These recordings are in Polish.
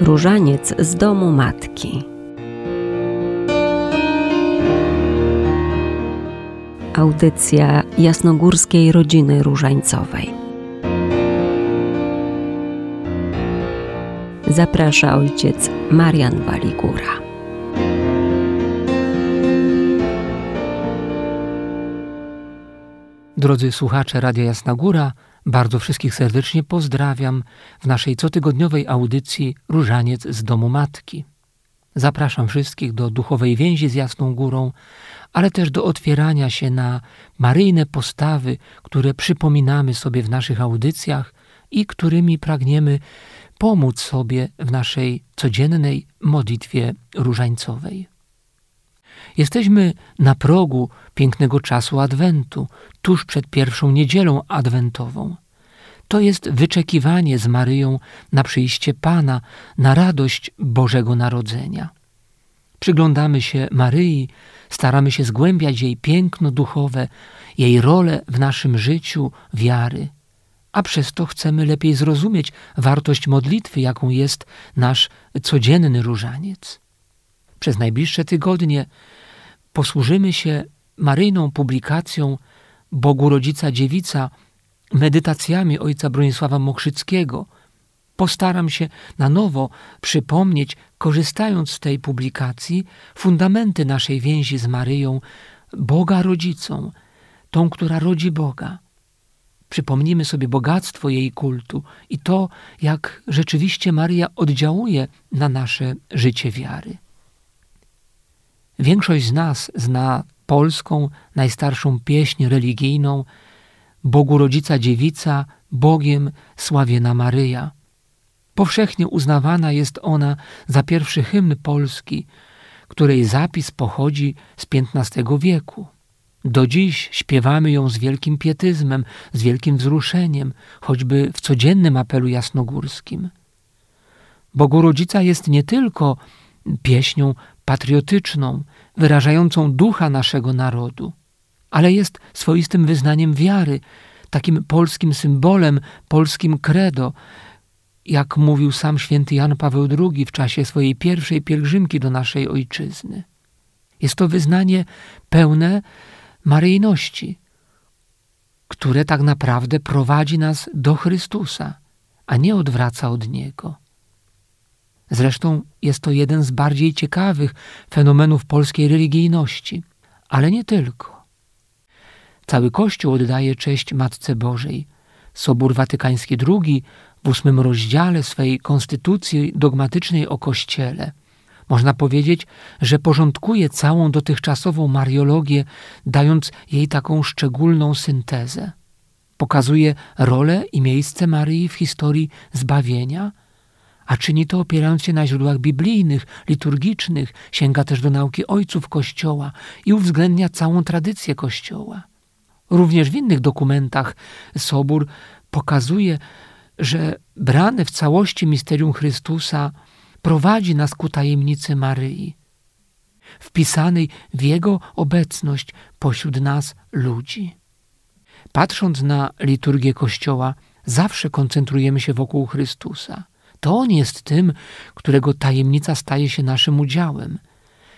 Różaniec z domu matki. Audycja jasnogórskiej rodziny różańcowej. Zaprasza ojciec Marian Waligura. Drodzy słuchacze Radia Jasna Góra, bardzo wszystkich serdecznie pozdrawiam w naszej cotygodniowej audycji Różaniec z domu matki. Zapraszam wszystkich do duchowej więzi z Jasną Górą, ale też do otwierania się na maryjne postawy, które przypominamy sobie w naszych audycjach i którymi pragniemy pomóc sobie w naszej codziennej modlitwie różańcowej. Jesteśmy na progu pięknego czasu Adwentu, tuż przed pierwszą niedzielą adwentową. To jest wyczekiwanie z Maryją na przyjście Pana, na radość Bożego Narodzenia. Przyglądamy się Maryi, staramy się zgłębiać jej piękno duchowe, jej rolę w naszym życiu wiary, a przez to chcemy lepiej zrozumieć wartość modlitwy, jaką jest nasz codzienny różaniec. Przez najbliższe tygodnie posłużymy się maryjną publikacją Bogu Rodzica Dziewica, medytacjami ojca Bronisława Mokrzyckiego. Postaram się na nowo przypomnieć, korzystając z tej publikacji, fundamenty naszej więzi z Maryją, Boga Rodzicą, tą, która rodzi Boga. Przypomnimy sobie bogactwo jej kultu i to, jak rzeczywiście Maria oddziałuje na nasze życie wiary. Większość z nas zna polską, najstarszą pieśń religijną Bogu Rodzica Dziewica, Bogiem sławiena Maryja. Powszechnie uznawana jest ona za pierwszy hymn polski, której zapis pochodzi z XV wieku. Do dziś śpiewamy ją z wielkim pietyzmem, z wielkim wzruszeniem, choćby w codziennym apelu jasnogórskim. Bogu Rodzica jest nie tylko pieśnią patriotyczną, wyrażającą ducha naszego narodu, ale jest swoistym wyznaniem wiary, takim polskim symbolem, polskim credo, jak mówił sam święty Jan Paweł II w czasie swojej pierwszej pielgrzymki do naszej ojczyzny. Jest to wyznanie pełne maryjności, które tak naprawdę prowadzi nas do Chrystusa, a nie odwraca od Niego. Zresztą jest to jeden z bardziej ciekawych fenomenów polskiej religijności, ale nie tylko. Cały Kościół oddaje cześć Matce Bożej. Sobór Watykański II w ósmym rozdziale swej konstytucji dogmatycznej o Kościele można powiedzieć, że porządkuje całą dotychczasową mariologię, dając jej taką szczególną syntezę. Pokazuje rolę i miejsce Maryi w historii zbawienia – a czyni to opierając się na źródłach biblijnych, liturgicznych, sięga też do nauki ojców Kościoła i uwzględnia całą tradycję Kościoła. Również w innych dokumentach Sobór pokazuje, że brane w całości misterium Chrystusa prowadzi nas ku tajemnicy Maryi, wpisanej w Jego obecność pośród nas ludzi. Patrząc na liturgię Kościoła, zawsze koncentrujemy się wokół Chrystusa. To On jest tym, którego tajemnica staje się naszym udziałem.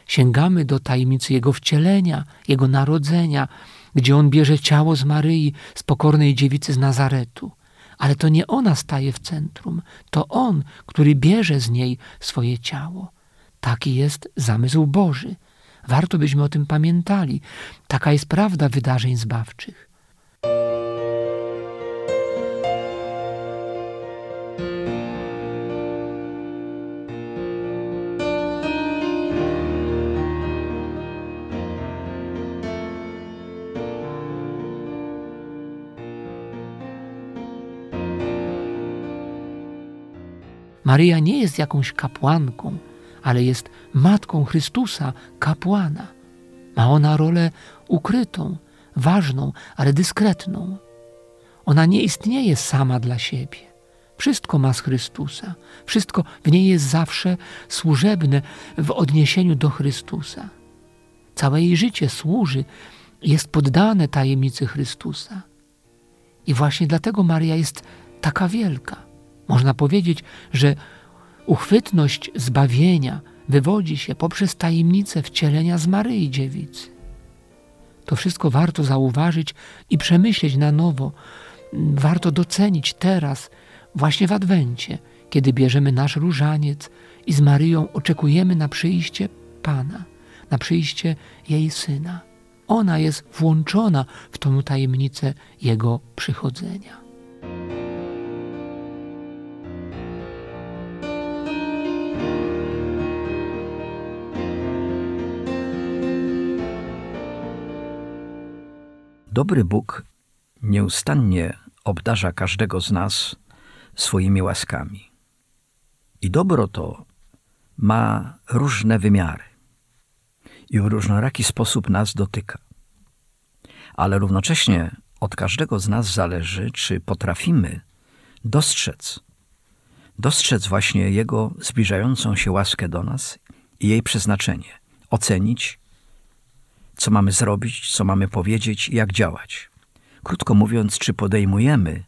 Sięgamy do tajemnicy Jego wcielenia, Jego narodzenia, gdzie On bierze ciało z Maryi, z pokornej dziewicy z Nazaretu. Ale to nie ona staje w centrum, to On, który bierze z niej swoje ciało. Taki jest zamysł Boży. Warto byśmy o tym pamiętali. Taka jest prawda wydarzeń zbawczych. Maryja nie jest jakąś kapłanką, ale jest matką Chrystusa, kapłana. Ma ona rolę ukrytą, ważną, ale dyskretną. Ona nie istnieje sama dla siebie. Wszystko ma z Chrystusa. Wszystko w niej jest zawsze służebne w odniesieniu do Chrystusa. Całe jej życie służy, jest poddane tajemnicy Chrystusa. I właśnie dlatego Maria jest taka wielka. Można powiedzieć, że uchwytność zbawienia wywodzi się poprzez tajemnicę wcielenia z Maryi Dziewicy. To wszystko warto zauważyć i przemyśleć na nowo. Warto docenić teraz, właśnie w Adwencie, kiedy bierzemy nasz różaniec i z Maryją oczekujemy na przyjście Pana, na przyjście jej Syna. Ona jest włączona w tą tajemnicę Jego przychodzenia. Dobry Bóg nieustannie obdarza każdego z nas swoimi łaskami. I dobro to ma różne wymiary i w różnoraki sposób nas dotyka. Ale równocześnie od każdego z nas zależy, czy potrafimy dostrzec, dostrzec właśnie Jego zbliżającą się łaskę do nas i jej przeznaczenie, ocenić, co mamy zrobić, co mamy powiedzieć i jak działać. Krótko mówiąc, czy podejmujemy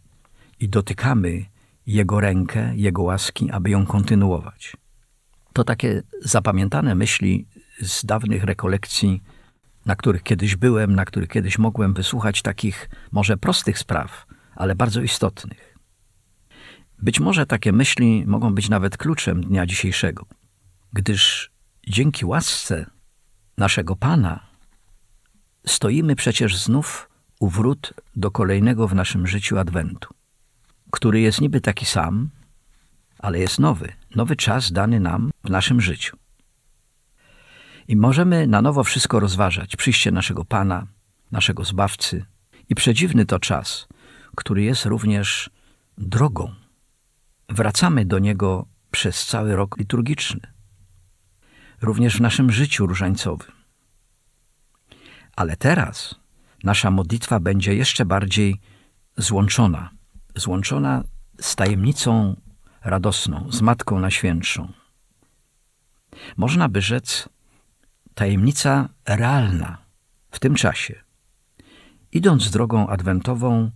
i dotykamy Jego rękę, Jego łaski, aby ją kontynuować. To takie zapamiętane myśli z dawnych rekolekcji, na których kiedyś byłem, na których kiedyś mogłem wysłuchać takich może prostych spraw, ale bardzo istotnych. Być może takie myśli mogą być nawet kluczem dnia dzisiejszego, gdyż dzięki łasce naszego Pana stoimy przecież znów u wrót do kolejnego w naszym życiu adwentu, który jest niby taki sam, ale jest nowy, nowy czas dany nam w naszym życiu. I możemy na nowo wszystko rozważać, przyjście naszego Pana, naszego Zbawcy. I przedziwny to czas, który jest również drogą. Wracamy do Niego przez cały rok liturgiczny, również w naszym życiu różańcowym. Ale teraz nasza modlitwa będzie jeszcze bardziej złączona, złączona z tajemnicą radosną, z Matką Najświętszą. Można by rzec, tajemnica realna w tym czasie. Idąc drogą adwentową,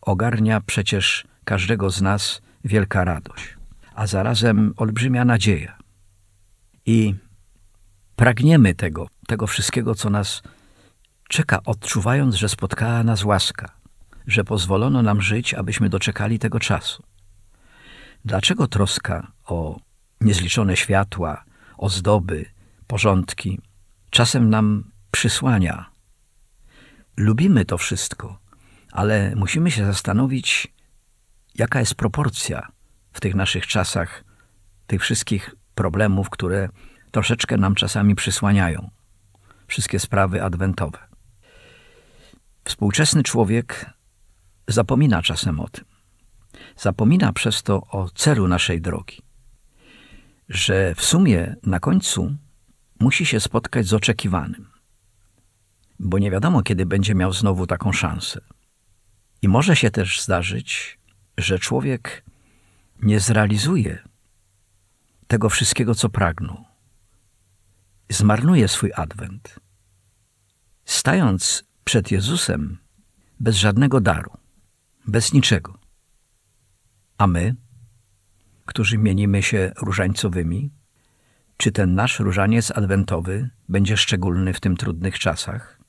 ogarnia przecież każdego z nas wielka radość, a zarazem olbrzymia nadzieja. I pragniemy tego, tego wszystkiego, co nas czeka, odczuwając, że spotkała nas łaska, że pozwolono nam żyć, abyśmy doczekali tego czasu. Dlaczego troska o niezliczone światła, ozdoby, porządki czasem nam przysłania? Lubimy to wszystko, ale musimy się zastanowić, jaka jest proporcja w tych naszych czasach tych wszystkich problemów, które troszeczkę nam czasami przysłaniają. Wszystkie sprawy adwentowe. Współczesny człowiek zapomina czasem o tym. Zapomina przez to o celu naszej drogi. Że w sumie na końcu musi się spotkać z oczekiwanym. Bo nie wiadomo, kiedy będzie miał znowu taką szansę. I może się też zdarzyć, że człowiek nie zrealizuje tego wszystkiego, co pragnął. Zmarnuje swój adwent. Stając przed Jezusem bez żadnego daru, bez niczego. A my, którzy mienimy się różańcowymi, czy ten nasz różaniec adwentowy będzie szczególny w tym trudnych czasach?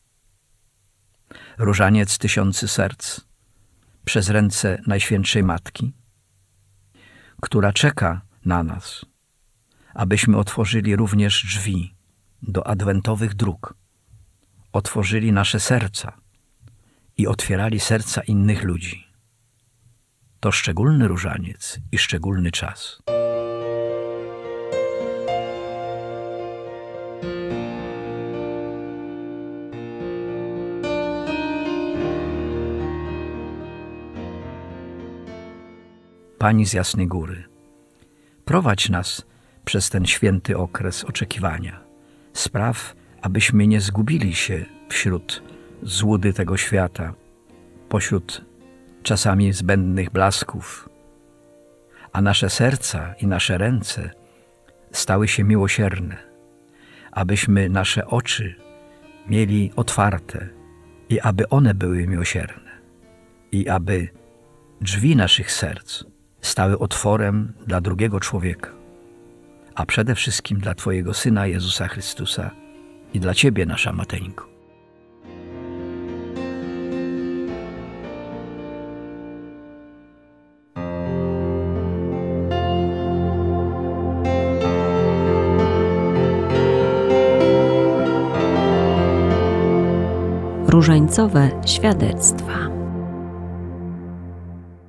Różaniec tysiący serc przez ręce Najświętszej Matki, która czeka na nas, abyśmy otworzyli również drzwi do adwentowych dróg, otworzyli nasze serca i otwierali serca innych ludzi. To szczególny różaniec i szczególny czas. Pani z Jasnej Góry, prowadź nas przez ten święty okres oczekiwania. Spraw, abyśmy nie zgubili się wśród złudy tego świata, pośród czasami zbędnych blasków, a nasze serca i nasze ręce stały się miłosierne, abyśmy nasze oczy mieli otwarte i aby one były miłosierne, i aby drzwi naszych serc stały otworem dla drugiego człowieka, a przede wszystkim dla Twojego Syna Jezusa Chrystusa i dla Ciebie, nasza Mateńko. Różańcowe świadectwa.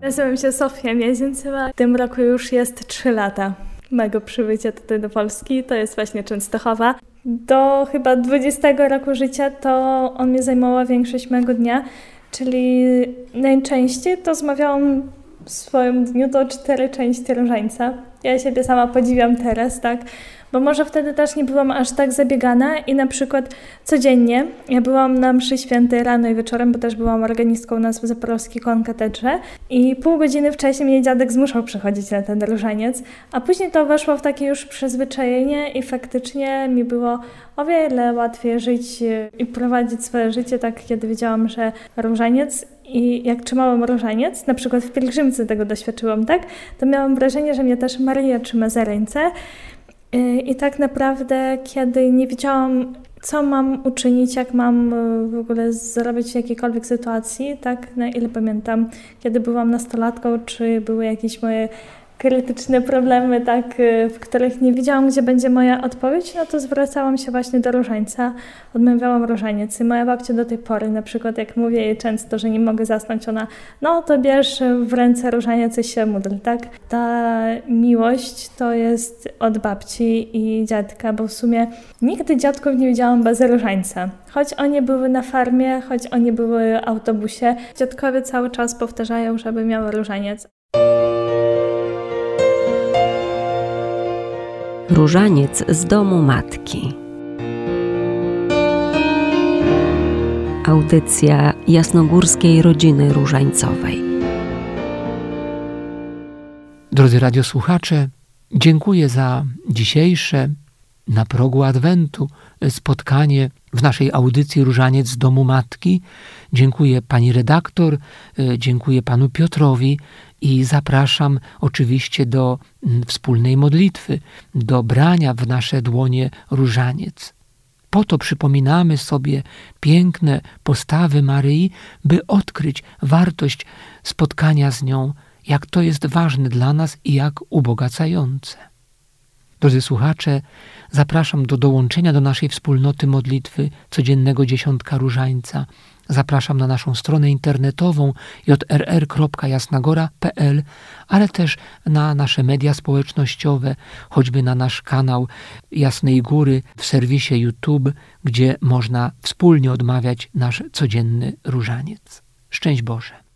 Nazywam się Sofia Miezieńcowa. W tym roku już jest 3 lata mego przybycia tutaj do Polski. To jest właśnie Częstochowa. Do chyba 20 roku życia to on mnie zajmował większość mego dnia, czyli najczęściej to zmawiałam w swoim dniu do cztery części różańca. Ja siebie sama podziwiam teraz, tak? Bo może wtedy też nie byłam aż tak zabiegana i na przykład codziennie ja byłam na mszy świętej rano i wieczorem, bo też byłam organistką nas w Zaporowskiej Konkatedrze i pół godziny wcześniej mnie dziadek zmuszał przychodzić na ten różaniec, a później to weszło w takie już przyzwyczajenie i faktycznie mi było o wiele łatwiej żyć i prowadzić swoje życie tak, kiedy wiedziałam, że różaniec i jak trzymałam różaniec, na przykład w pielgrzymce tego doświadczyłam, tak, to miałam wrażenie, że mnie też Maria trzyma za ręce I tak naprawdę, kiedy nie wiedziałam, co mam uczynić, jak mam y, w ogóle zrobić w jakiejkolwiek sytuacji, tak, na ile pamiętam, kiedy byłam nastolatką, czy były jakieś moje krytyczne problemy, tak, y, w których nie wiedziałam, gdzie będzie moja odpowiedź, no to zwracałam się właśnie do różańca, odmawiałam różaniec. I moja babcia do tej pory, na przykład jak mówię jej często, że nie mogę zasnąć, ona, no to bierz w ręce różaniec i się módl, tak? Ta miłość to jest od babci i dziadka, bo w sumie nigdy dziadków nie widziałam bez różańca. Choć oni były na farmie, choć oni były w autobusie, dziadkowie cały czas powtarzają, żeby miały różaniec. Różaniec z domu matki. Audycja jasnogórskiej rodziny różańcowej. Drodzy radiosłuchacze, dziękuję za dzisiejsze na progu Adwentu spotkanie w naszej audycji Różaniec z domu matki. Dziękuję pani redaktor, dziękuję panu Piotrowi i zapraszam oczywiście do mm, wspólnej modlitwy, do brania w nasze dłonie różaniec. Po to przypominamy sobie piękne postawy Maryi, by odkryć wartość spotkania z nią, jak to jest ważne dla nas i jak ubogacające. Drodzy słuchacze, zapraszam do dołączenia do naszej wspólnoty modlitwy codziennego dziesiątka różańca. Zapraszam na naszą stronę internetową jrr.jasnagora.pl, ale też na nasze media społecznościowe, choćby na nasz kanał Jasnej Góry w serwisie YouTube, gdzie można wspólnie odmawiać nasz codzienny różaniec. Szczęść Boże!